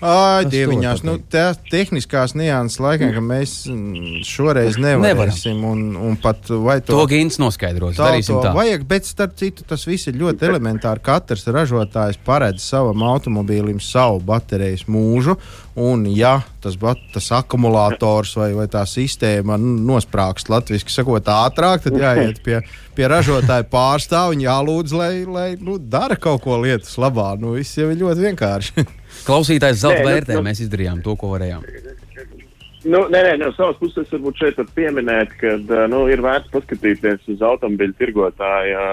Ai, dieviņās, nu, tā tehniskās nianses laikam, ka mēs mm, šoreiz nevarēsim. Un, un pat vai to, to Gins noskaidros. Darīsim tā. vajag, bet starp citu tas viss ir ļoti elementāri. Katrs ražotājs paredz savam automobīlim savu baterijas mūžu. Un, ja tas, bat, tas akumulators vai, vai tā sistēma nu, nosprāgst latviešu sakot, ātrāk, tad jāiet pie, pie ražotāja pārstāvja un jālūdz, lai, lai nu, dara kaut ko lietas labā. Nu, viss jau ir ļoti vienkārši. [laughs] Klausītājs zelta nu, vērtē, nu- mēs izdarījām to, ko varējām. Nu, nē, nē, no savas puses varbūt šeit var pieminēt, ka nu, ir vērts paskatīties uz automobīļu tirgotāja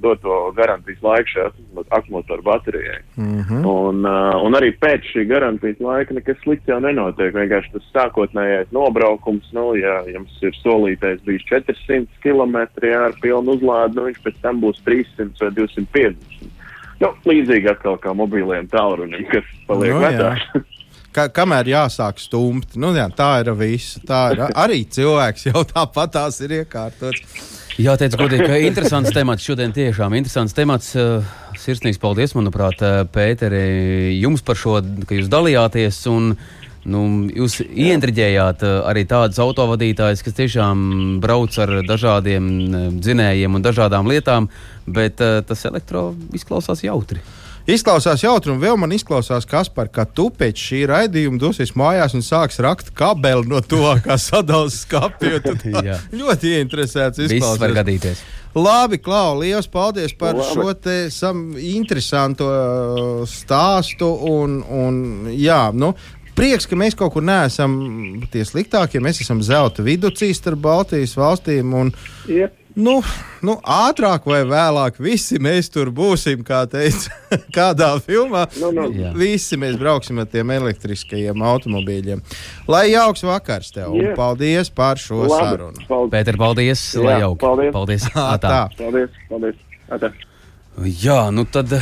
doto garantijas laiku šai akumulātoru baterijai. Mm -hmm. un, un arī pēc šī garantijas laika nekas slikts jau nenotiek. Vienkārši tas sākotnējais nobraukums, nu, ja jums ir solītais bijis 400 km ar pilnu uzlādi, nu, viņš pēc tam būs 300 vai 250. Nu, līdzīgi atkal kā mobiliem tālrunim, kas paliek Nu, jā. vecāks. Ka, kamēr jāsāk stumt, nu, jā, tā ir viss. Tā ir arī cilvēks jau tāpat tās ir iekārtots. Jā, teicu, godīgi, ka interesants temats šodien tiešām interesants temats. Uh, Sirsnīgs paldies, manuprāt, uh, Pēteri, jums par šo, ka jūs dalījāties. Un, nu, jūs ieintriģējāt uh, arī tādus autovadītājus, kas tiešām brauc ar dažādiem uh, dzinējiem un dažādām lietām, bet uh, tas elektro izklausās jautri. Izklausās jautri, un vēl man izklausās, Kaspar, ka tu pēc šī raidījuma dosies mājās un sāks rakt kabeli no tuvākā [laughs] sadalījuma [laughs] Jā. Ļoti ieinteresēts Viss var gadīties. Labi, Klau, liels paldies par Labi. šo te sam interesanto stāstu. Un, un, jā, nu, prieks, ka mēs kaut kur neesam tie sliktākie. Mēs esam zelta vidusceļā starp Baltijas valstīm. Un, Yep. Nu, nu, ātrāk vai vēlāk, visi mēs tur būsim, kā teica [laughs] kādā filmā. Nu, nu. Jā. Visi mēs brauksim ar tiem elektriskajiem automobīļiem. Lai jauks vakars tev, un Jā. paldies par šo Labi, sarunu. paldies. Pēter, paldies! Jā, lai jauki. paldies. paldies. [laughs] Tā. Atā. Paldies, paldies. Atā. Jā, nu tad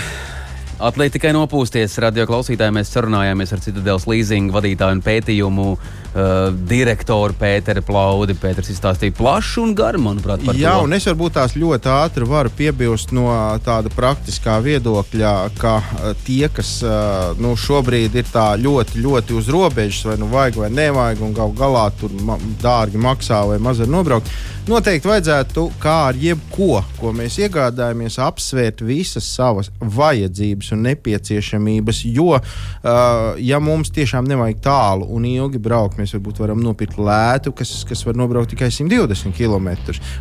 atliek tikai nopūsties. Radio klausītāji mēs sarunājāmies ar Citadels leasing vadītāju un pētījumu uh, direktoru Pēteru Plaudi. Pēters izstāstīja plašu un garu, manuprāt, par Jā, to. un es varbūt tās ļoti ātri varu piebilst no tāda praktiskā viedokļa, ka eh, tie, kas eh, nu, šobrīd ir tā ļoti, ļoti uz robežas, vai nu vajag vai nevajag, un gal galā tur ma dārgi maksā vai maz var nobraukt, noteikti vajadzētu, kā ar jebko, ko mēs iegādājamies, apsvērt visas savas vajadzības un nepieciešamības. Jo, uh, ja mums tiešām nevajag tālu un ilgi braukt, mēs varbūt varam nopirkt lētu, kas, kas var nobraukt tikai 120 km.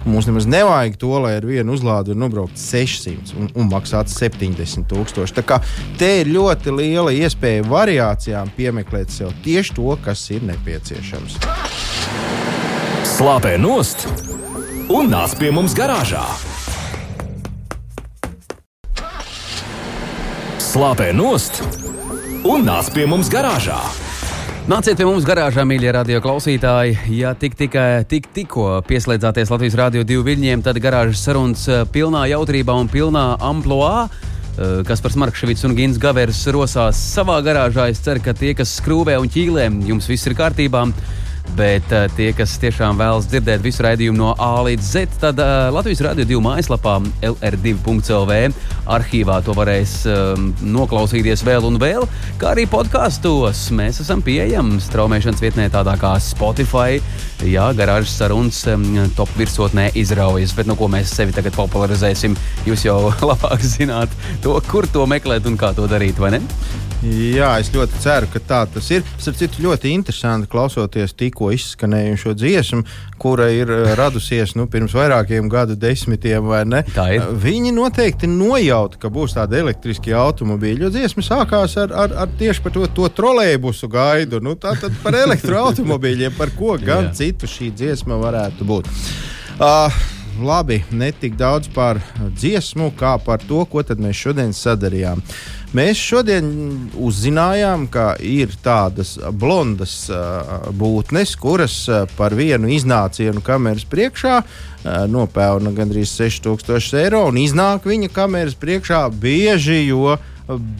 Mums nemaz nevajag to, lai ar vienu uzlādi var nobraukt 600 un, un maksāt 70 tūkstoši. Tā kā te ir ļoti liela iespēja variācijām piemeklēt sev tieši to, kas ir nepieciešams. Slāpē nost un nāc pie mums garāžā. Slāpē nost un nāc pie mums garāžā. Nāciet pie mums garāžā, mīļie radio klausītāji. Ja tik, tikai, tik, tikko pieslēdzāties Latvijas Rādio 2 viļņiem, tad garāžas sarunas eh, pilnā jautrībā un pilnā amplitūdā. Kas par Markevits un Gins Gavers rosās savā garāžā. Es ceru, ka tie, kas skrūvē un ķīlē, jums viss ir kārtībā. Bet uh, tie, kas tiešām vēlas dzirdēt visu raidījumu no A līdz Z, tad uh, Latvijas Rādio 2 mājaslapā LR2.CLV arhīvā to varēs um, noklausīties vēl un vēl, kā arī podkāstos. Mēs esam pieejami straumēšanas vietnē, tādā kā Spotify. Jā, garāžas sarunas um, top virsotnē izraujas, bet no ko mēs sevi tagad popularizēsim, jūs jau [laughs] labāk zināt to, kur to meklēt un kā to darīt, vai ne? Jā, es ļoti ceru, ka tā tas ir. Starp citu, ļoti interesanti klausoties tikko izskanējušo dziesmu, kura ir eh, radusies nu, pirms vairākiem gadu desmitiem, vai ne? Ir. Viņi noteikti nojauta, ka būs tādi elektriskie automobīļi, jo dziesma sākās ar, ar, ar tieši par to, to trolēbusu gaidu. Nu, tā tad par [laughs] elektroautomobīļiem, par ko gan citu šī dziesma varētu būt. Uh, labi, ne tik daudz par dziesmu, kā par to, ko mēs šodien sadarījām. Mēs šodien uzzinājām, ka ir tādas blondas būtnes, kuras par vienu iznācienu kameras priekšā nopelna gandrīz 6000 eiro, un iznāk viņa kameras priekšā bieži, jo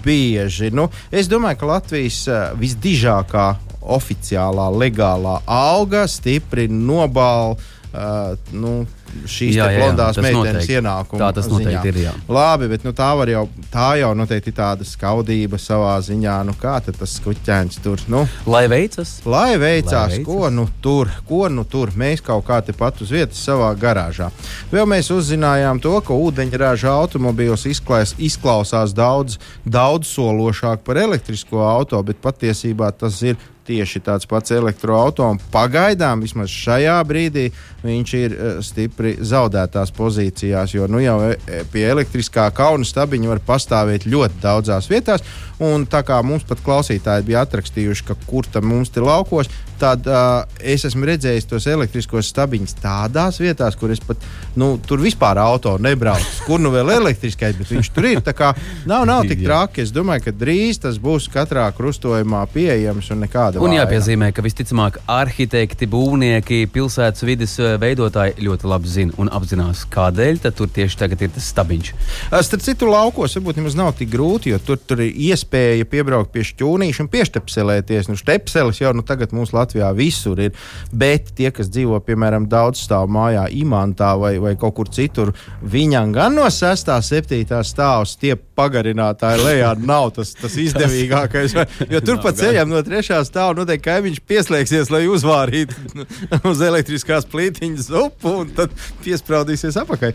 bieži. Nu, es domāju, ka Latvijas visdižākā oficiālā, legālā auga stipri nobāla. Uh, nu, šīs Jā, jā, jā, blondās tas meitenes ienākuma. Tā tas noteikti ziņā. ir, jā. Labi, bet nu, tā, jau, tā jau noteikti ir tāda skaudība savā ziņā. Nu, kā tas skuķēns tur? Nu, Lai veicas! Lai veicās, Lai veicas. ko nu tur, ko nu tur. Mēs kaut kā tepat uz vietas savā garāžā. Vēl mēs uzzinājām to, ka ūdeņraža automobīls izklās, izklausās daudz, daudz sološāk par elektrisko auto, bet patiesībā tas ir tieši tāds pats elektroautorāts. Pagaidām, vismaz šajā brīdī, viņš ir eh, stipri zaudētās pozīcijās, jo nu jau eh, pie elektriskā kauna stabiņa var pastāvēt ļoti daudzās vietās. Un tā kā mums pat klausītāji bija atrakstījuši, ka kur tam mums ir laukos, tad uh, es esmu redzējis tos elektriskos stabiņus tādās vietās, kur es pat nu, tur vispār auto nebraucu. Kur nu vēl elektriskais, bet viņš tur ir. Tā kā nav, nav tik traki. Es domāju, ka drīz tas būs katrā krustojumā pieejams un nekāda. Un vāja. jāpiezīmē, ka visticamāk arhitekti, būvnieki, pilsētas vidas eh, veidotāji ļoti labi zina un apzinās, kādēļ tur tieši tagad ir tas stabiņš. Starp citu, laukos varbūt nemaz nav tik grūti, jo tur, tur ir iespēja piebraukt pie šķūnīša un pieštepselēties. Nu, štepseles jau nu, tagad mums Latvijā visur ir. Bet tie, kas dzīvo piemēram daudz stāvu mājā, imantā vai, vai kaut kur citur, viņam gan no 6. un 7. stāvā tie pagarinātāji lejā nav tas, tas [laughs] izdevīgākais. Jo tur pa ceļam no 3. Stāva noteikti kaimiņš pieslēgsies, lai uzvārītu [laughs] uz elektriskās plītiņas upu un tad piesprādīsies apakai.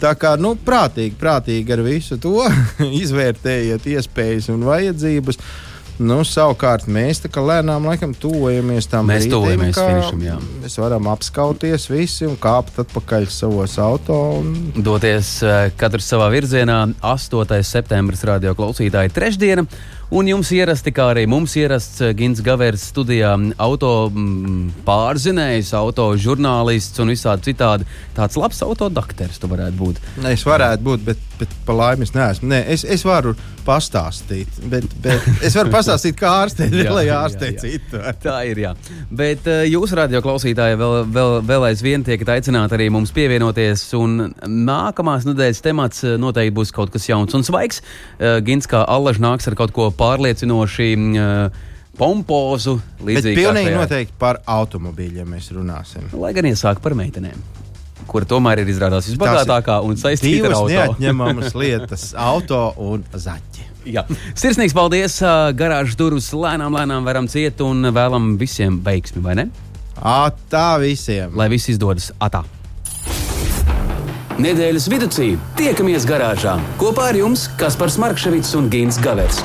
Tā kā nu, prātīgi, prātīgi ar visu to [laughs] izvērtējiet iespējas un vajadzības. Nu, savukārt mēs tā kā lēnām laikam tuvojamies tam Mēs brīdim, tuvojamies ka finišam, jā. Mēs varam apskauties visi un kāpt atpakaļ savos auto. Un... Doties eh, katrs savā virzienā, 8. septembris radio klausītāji trešdiena. Un jums ierasti, kā arī mums ierasts eh, Gins Gavērs studijā, auto pārzinējs, auto žurnālists un visādi citādi. Tāds labs autodakters tu varētu būt. Ne, Es varētu būt, bet, bet pa laimi es neesmu. Nē, es, es varu pastāstīt, bet, bet [laughs] es varu pastāstīt, kā ārstēt, Jā, [laughs] lai jā, ārstē jā. citu. Tā ir. Jā. Bet uh, jūs, radio klausītāji, vēl, vēl, vēl aizvien tiekat aicināti arī mums pievienoties. Un nākamās nedēļas temats eh, noteikti būs kaut kas jauns un svaigs. Gins kā allaž nāks ar kaut ko pārliecinoši. Uh, Pompozu, Bet pilnīgi noteikti par automobīļiem mēs runāsim. Lai gan iesāk par meitenēm, kur tomēr ir izrādās visbagātākā un saistīta ar auto. neatņemamas lietas - auto un zaķi. Jā. Sirsnīgs paldies! Garāžas durvis lēnām, lēnām varam ciet un vēlam visiem veiksmi, vai ne? Ā, tā visiem! Lai viss izdodas atā. Nedēļas vidū tiekamies garāžā kopā ar jums Kaspars Markevits un Gins Gavers.